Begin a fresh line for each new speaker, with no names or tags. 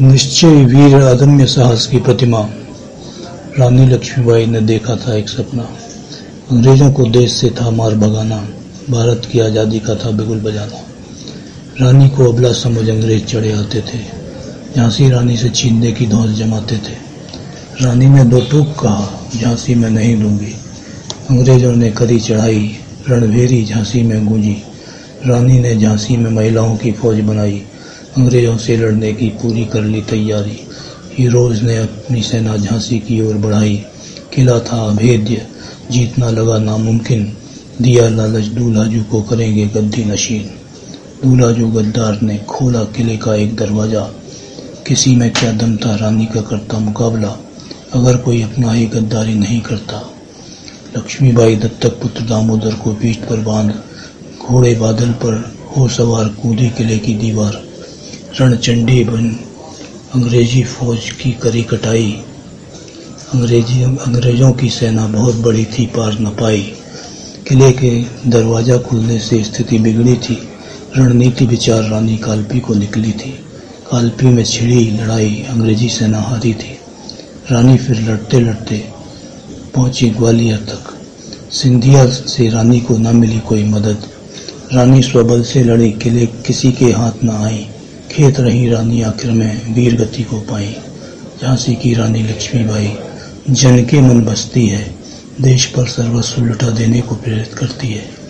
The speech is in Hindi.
निश्चय वीर अदम्य साहस की प्रतिमा। रानी लक्ष्मीबाई ने देखा था एक सपना। अंग्रेज़ों को देश से था मार भगाना, भारत की आज़ादी का था बिगुल बजाना। रानी को अबला समझ अंग्रेज़ चढ़े आते थे, झांसी रानी से छीनने की धौस जमाते थे। रानी ने दो टूक कहा, झांसी में नहीं लूँगी। अंग्रेज़ों ने करी चढ़ाई, रणभेरी झांसी में गूंजी। रानी ने झांसी में महिलाओं की फौज बनाई। अंग्रेज़ों से लड़ने की पूरी कर ली तैयारी। हीरोज ने अपनी सेना झांसी की ओर बढ़ाई। किला था अभेद्य। जीतना लगा नामुमकिन। दिया लालच दूल्हाजू को करेंगे गद्दी नशीन। दूल्हाजू गद्दार ने खोला किले का एक दरवाज़ा। किसी में क्या दम था रानी का करता मुकाबला? अगर कोई अपना ही गद्दारी नहीं करता। लक्ष्मीबाई दत्तक पुत्र दामोदर को पीठ पर बाँध। घोड़े बादल पर हो सवार कूदी किले की दीवार। रणचंडी बन, अंग्रेज़ी फौज की करी कटाई। अंग्रेज़ी, अंग्रेज़ों की सेना बहुत बड़ी थी, पार न पाई। किले के दरवाज़ा खुलने से स्थिति बिगड़ी थी। रणनीति विचार रानी कालपी को निकली थी। कालपी में छिड़ी लड़ाई अंग्रेज़ी सेना हारी थी। रानी फिर लड़ते लड़ते पहुँची ग्वालियर तक। सिंधिया से रानी को न मिली कोई मदद। रानी स्वबल से लड़ी, किले किसी के हाथ न आई। खेत रही रानी आखिर में वीर गति को पाई। झांसी की रानी लक्ष्मीबाई जन के मन बसती है, देश पर सर्वस्व लुटा देने को प्रेरित करती है।